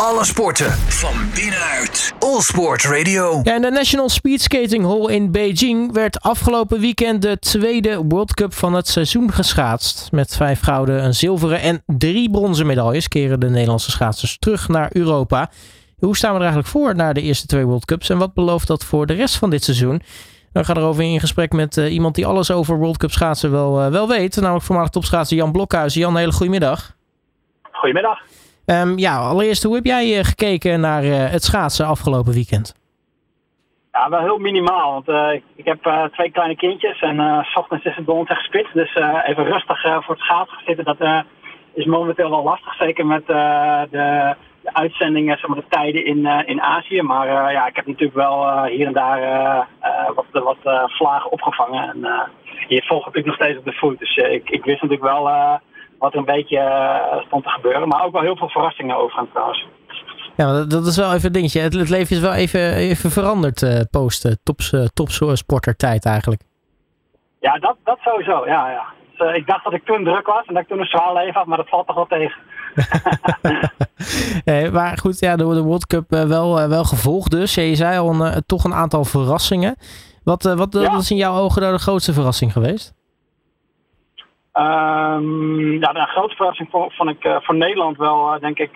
Alle sporten van binnenuit. All Sport Radio. Ja, in de National Speed Skating Hall in Beijing werd afgelopen weekend de tweede World Cup van het seizoen geschaatst. Met vijf gouden, een zilveren en drie bronzen medailles keren de Nederlandse schaatsers terug naar Europa. Hoe staan we er eigenlijk voor na de eerste twee World Cups en wat belooft dat voor de rest van dit seizoen? We gaan erover in gesprek met uh, iemand die alles over World Cup schaatsen wel, uh, wel weet. Namelijk voormalig topschaatser Jan Blokhuizen. Jan, een hele goede middag. Goedemiddag. Um, ja, allereerst, hoe heb jij uh, gekeken naar het schaatsen afgelopen weekend? Ja, wel heel minimaal. Want ik, ik heb twee kleine kindjes en s ochtends is het bij ons echt spits. Dus even rustig voor het schaatsen zitten, dat is momenteel wel lastig. Zeker met de de uitzendingen, zeg de tijden in, uh, in Azië. Maar uh, ja, ik heb natuurlijk wel uh, hier en daar wat, wat vlagen opgevangen. En je volgt natuurlijk nog steeds op de voet. Dus ik, ik wist natuurlijk wel wat er een beetje stond te gebeuren. Maar ook wel heel veel verrassingen overgaan trouwens. Ja, dat, dat is wel even een dingetje. Het, het leven is wel even, even veranderd post tops, topsportertijd eigenlijk. Ja, dat, dat sowieso. Ja, ja. Dus, ik dacht dat ik toen druk was en dat ik toen een zwaar leven had, maar dat valt toch wel tegen. nee, maar goed, ja, de, de World Cup uh, wel, uh, wel gevolgd dus. Je zei al een, uh, toch een aantal verrassingen. Wat, wat, ja. wat is in jouw ogen nou de grootste verrassing geweest? Um, ja, de grootste verrassing vond, ik voor Nederland wel, denk ik,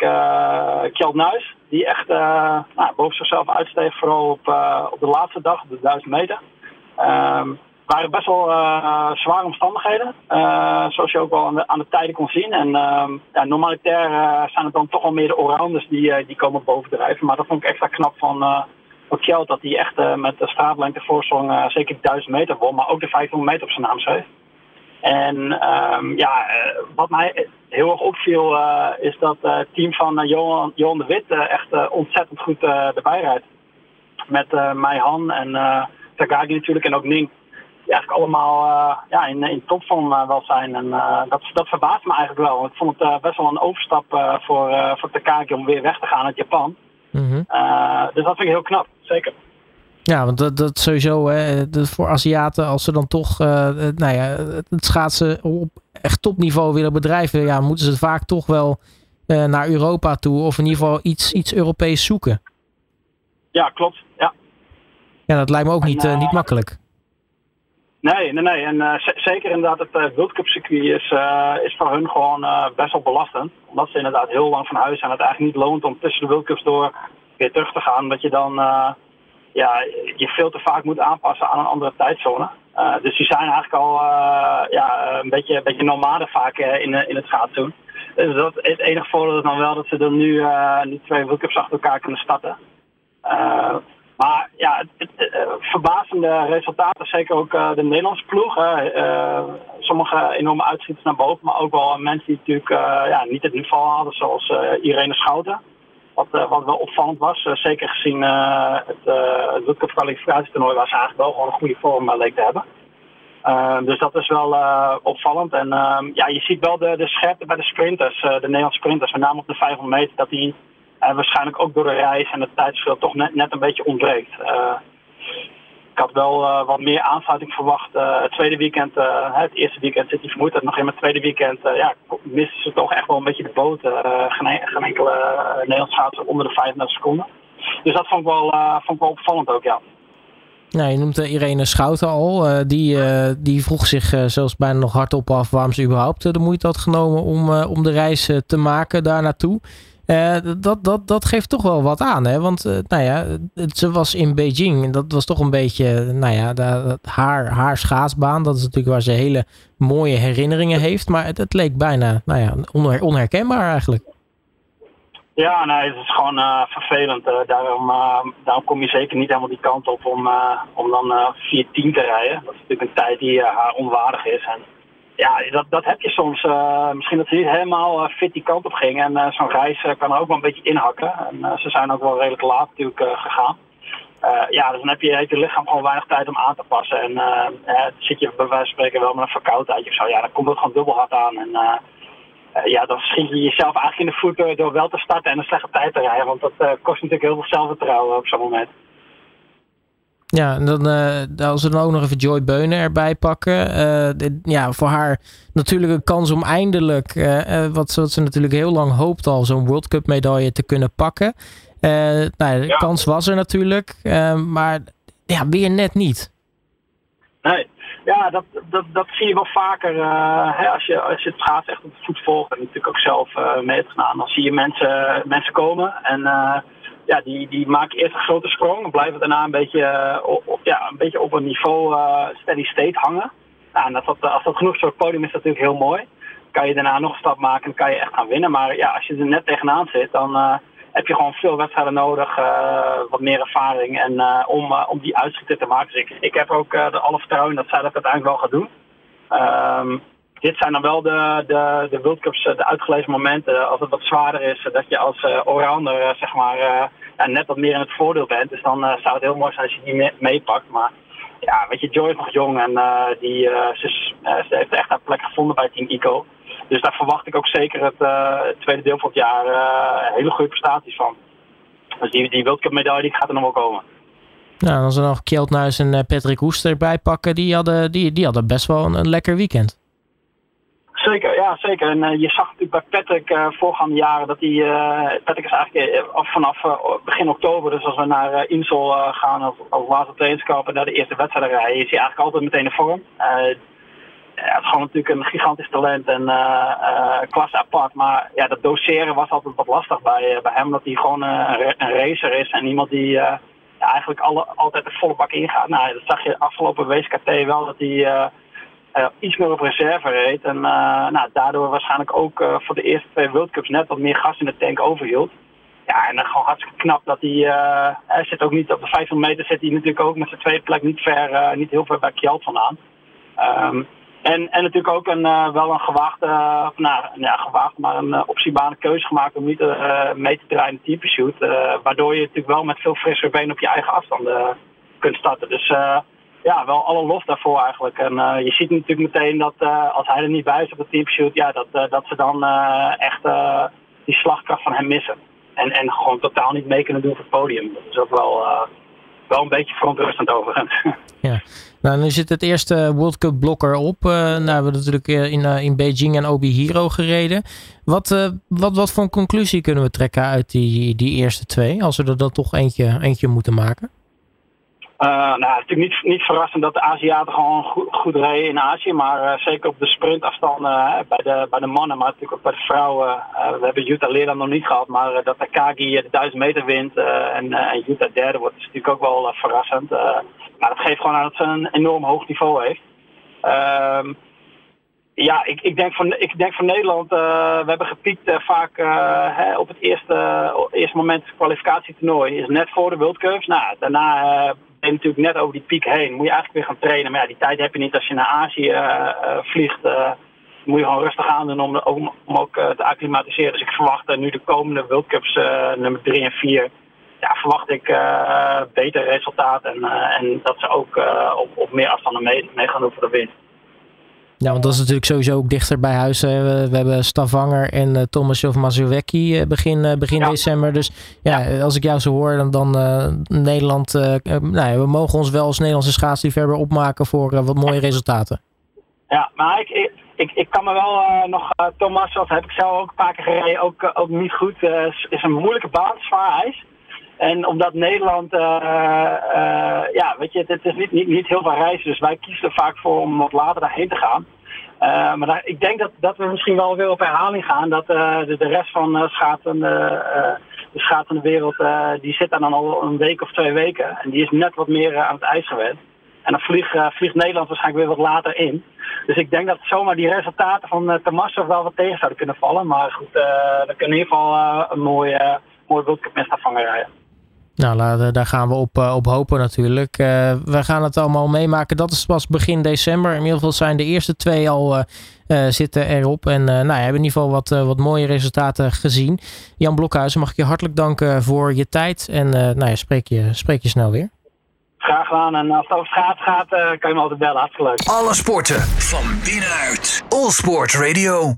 Kjeld Nuis. Die echt nou, boven zichzelf uitsteeg, vooral op, op de laatste dag, op de 1000 meter. Um, waren best wel uh, zware omstandigheden. Uh, zoals je ook wel aan de, aan de tijden kon zien. En uh, ja, normalitair uh, zijn het dan toch wel meer de allrounders die, die komen bovendrijven. Maar dat vond ik extra knap van, Kjeld. Dat hij echt met de straatlengte voorsprong zeker 1000 meter won. Maar ook de 500 meter op zijn naam schreef. En um, ja, wat mij heel erg opviel is dat het team van Johan, Johan de Wit echt ontzettend goed erbij rijdt. Met Meihan en Tagagi natuurlijk en ook Ning die eigenlijk allemaal uh, ja, in, in topvorm uh, wel zijn. En uh, dat, dat verbaast me eigenlijk wel. Ik vond het best wel een overstap voor, voor Takagi om weer weg te gaan uit Japan. Mm -hmm. dus dat vind ik heel knap, zeker. Ja, want dat, dat sowieso, hè, voor Aziaten, als ze dan toch nou ja, het schaatsen op echt topniveau willen bedrijven, ja, moeten ze vaak toch wel naar Europa toe of in ieder geval iets, iets Europees zoeken. Ja, klopt. Ja, ja dat lijkt me ook niet, niet makkelijk. Nee, nee, nee. En uh, zeker inderdaad het uh, World Cup circuit is, uh, is voor hun gewoon best wel belastend. Omdat ze inderdaad heel lang van huis zijn. Het eigenlijk niet loont om tussen de World Cups door weer terug te gaan. Dat je dan ja, je veel te vaak moet aanpassen aan een andere tijdzone. dus die zijn eigenlijk al ja, een beetje, beetje nomaden vaak in, in het schaatsen. Dus dat, het enige voordeel is dan wel dat ze er nu, nu twee World achter elkaar kunnen starten. Maar ja, het, eh, verbazende resultaten, zeker ook de Nederlandse ploeg. Sommige enorme uitschieters naar boven, maar ook wel mensen die natuurlijk ja, niet het niveau hadden, zoals Irene Schouten. Wat, wat wel opvallend was, zeker gezien het, het Cup kwalificatietoernooi waar ze eigenlijk wel gewoon een goede vorm leek te hebben. dus dat is wel opvallend. En ehm, ja, je ziet wel de, de scherpte bij de sprinters, de Nederlandse sprinters, met name op de 500 meter, dat die waarschijnlijk ook door de reis en het tijdsverschil toch net, net een beetje ontbreekt. Ik had wel uh, wat meer aansluiting verwacht. Uh, het tweede weekend, het eerste weekend zit hij vermoed. nog in het tweede weekend ja, misten ze toch echt wel een beetje de boot. geen, geen enkele Nederlands schaatser onder de 35 seconden. Dus dat vond ik wel, vond ik wel opvallend ook, ja. Ja, je noemt Irene Schouten al. die, die vroeg zich zelfs bijna nog hardop af waarom ze überhaupt de moeite had genomen om, om de reis te maken daar naartoe. Uh, dat, dat, dat geeft toch wel wat aan, hè? Want uh, nou ja, ze was in Beijing en dat was toch een beetje, nou ja, haar, haar schaatsbaan. Dat is natuurlijk waar ze hele mooie herinneringen heeft. Maar het, leek bijna, nou ja, onher, onherkenbaar eigenlijk. Ja, nee, het is gewoon uh, vervelend. daarom, daarom kom je zeker niet helemaal die kant op om, om dan 4-10 te rijden. Dat is natuurlijk een tijd die haar onwaardig is. Ja, dat, dat heb je soms. Uh, misschien dat ze niet helemaal uh, fit die kant op ging. En uh, zo'n reis kan er ook wel een beetje inhakken. En ze zijn ook wel redelijk laat natuurlijk gegaan. ja, dus dan heb je, je lichaam gewoon weinig tijd om aan te passen. En zit je bij wijze van spreken wel met een verkoudheid of zo. Ja, dan komt het gewoon dubbel hard aan. En ja, dan schiet je jezelf eigenlijk in de voet door, door wel te starten en een slechte tijd te rijden. Want dat kost natuurlijk heel veel zelfvertrouwen op zo'n moment. Ja, en dan, uh, als we dan ook nog even Joy Beunen erbij pakken. Uh, ja, voor haar natuurlijk een kans om eindelijk, uh, wat, wat, ze natuurlijk heel lang hoopt al, zo'n World Cup medaille te kunnen pakken. nou, de ja. kans was er natuurlijk, maar ja, weer net niet. Nee, ja, dat, dat, dat zie je wel vaker. hè, als, je, als je het gaat echt op de voet volgt en natuurlijk ook zelf mee hebt gedaan, dan zie je mensen, mensen komen en ja, die, die maken eerst een grote sprong en blijven daarna een beetje, eh, op, ja, een, beetje op een niveau uh, steady state hangen. Nou, en als dat, als dat genoeg het podium is dat natuurlijk heel mooi. Kan je daarna nog een stap maken en kan je echt gaan winnen. Maar ja, als je er net tegenaan zit, dan heb je gewoon veel wedstrijden nodig, wat meer ervaring en, om, om die uitschieten te maken. Dus ik, ik heb ook alle vertrouwen dat zij dat uiteindelijk wel gaat doen. Um, dit zijn dan wel de, de, de World Cups, de uitgelezen momenten. Als het wat zwaarder is, dat je als allrounder zeg maar ja, net wat meer in het voordeel bent. Dus dan uh, zou het heel mooi zijn als je die meepakt. Maar ja, weet je, Joy is nog jong en uh, die, uh, ze, ze, heeft echt haar plek gevonden bij Team Ico. Dus daar verwacht ik ook zeker het, tweede deel van het jaar hele goede prestaties van. Dus die, die medaille die gaat er nog wel komen. Nou, als we nog Kjeldnuis en Patrick Hoester erbij pakken, die hadden, die, die hadden best wel een lekker weekend. Zeker, ja zeker. En uh, je zag natuurlijk bij Patrick uh, voorgaande jaren dat hij, uh, Patrick is eigenlijk vanaf begin oktober, dus als we naar Insel gaan of, of later trainingskamp en naar de eerste wedstrijd rijden, is hij eigenlijk altijd meteen in vorm. hij is gewoon natuurlijk een gigantisch talent en klasse apart, maar ja, dat doseren was altijd wat lastig bij, bij hem, omdat hij gewoon een, een, racer is en iemand die ja, eigenlijk alle, altijd de volle bak ingaat. Nou, dat zag je afgelopen WSKT wel, dat hij uh, iets meer op reserve reed. En uh, nou, daardoor waarschijnlijk ook uh, voor de eerste twee World Cups net wat meer gas in de tank overhield. Ja, en dan gewoon hartstikke knap dat hij, hij zit ook niet op de 500 meter, zit hij natuurlijk ook met zijn tweede plek niet, ver, niet heel ver bij Kjeld vandaan. Um, en, en natuurlijk ook een, wel een gewaagde, nou ja, gewaagd, maar een optiebare keuze gemaakt om niet mee te draaien in de shoot. waardoor je natuurlijk wel met veel frissere benen op je eigen afstanden kunt starten. Dus ja, wel alle lof daarvoor eigenlijk. En uh, je ziet natuurlijk meteen dat uh, als hij er niet bij is op het teamshoot, ja, dat, uh, dat ze dan echt die slagkracht van hem missen. En, en gewoon totaal niet mee kunnen doen voor het podium. Dat is ook wel, wel een beetje verontrustend overigens. Ja, nou nu zit het eerste World Cup blok erop. nou hebben we natuurlijk in, in Beijing en Obihiro gereden. Wat, wat, wat voor een conclusie kunnen we trekken uit die, die eerste twee? Als we er dan toch eentje, eentje moeten maken? Uh, nou, het is natuurlijk niet, niet verrassend dat de Aziaten gewoon goed, rijden in Azië. Maar uh, zeker op de sprintafstanden bij, de, bij de mannen, maar natuurlijk ook bij de vrouwen. we hebben Jutta Leerdam nog niet gehad, maar dat Takagi de 1000 meter wint en, en derde wordt, is natuurlijk ook wel verrassend. maar dat geeft gewoon aan dat ze een enorm hoog niveau heeft. Ehm, ja, ik, ik, denk van, ik denk van Nederland, we hebben gepiekt vaak hè, op het eerste, eerste moment kwalificatietoernooi. Is net voor de World Cups. Nou, daarna ben natuurlijk net over die piek heen. Moet je eigenlijk weer gaan trainen. Maar ja, die tijd heb je niet als je naar Azië uh, vliegt. Uh, moet je gewoon rustig aan doen om, om, om ook te acclimatiseren. Dus ik verwacht nu de komende World Cups nummer 3 en 4. Ja, verwacht ik beter resultaat. En, en dat ze ook op, op meer afstanden mee, mee gaan doen voor de winst. Ja, want dat is natuurlijk sowieso ook dichter bij huis. We, we hebben Stavanger en uh, Thomas of Mazuwecki uh, begin, uh, begin december. Dus ja, als ik jou zo hoor, dan, dan Nederland... nou ja, we mogen ons wel als Nederlandse schaatsliefhebber opmaken voor wat mooie resultaten. Ja, maar ik, ik, ik, kan me wel nog... Thomas, dat heb ik zelf ook een paar keer gereden, ook, ook niet goed. Het is een moeilijke baan, zwaar ijs. En omdat Nederland, uh, uh, ja, weet je, het is niet, niet, niet heel veel reizen. Dus wij kiezen er vaak voor om wat later daarheen te gaan. Uh, maar ik denk dat, dat we misschien wel weer op herhaling gaan. Dat de, de, rest van schaatsen, de schaatsende wereld, die zit daar dan al een week of twee weken. En die is net wat meer aan het ijs gewend. En dan vliegt, Nederland waarschijnlijk weer wat later in. Dus ik denk dat zomaar die resultaten van uh, wel wat tegen zouden kunnen vallen. Maar goed, uh, kunnen in ieder geval een mooie, mooie World Cup rijden. Nou, daar gaan we op, uh, op hopen natuurlijk. Uh, we gaan het allemaal meemaken. Dat is pas begin december. In ieder geval zijn de eerste twee al uh, zitten erop. En nou, we hebben in ieder geval wat, wat mooie resultaten gezien. Jan Blokhuizen, mag ik je hartelijk danken voor je tijd. En nou ja, spreek, je, spreek je snel weer. Graag gedaan. En als het over schaats gaat, kan je me altijd bellen. Hartstikke leuk. Alle sporten van binnenuit. All Sport Radio.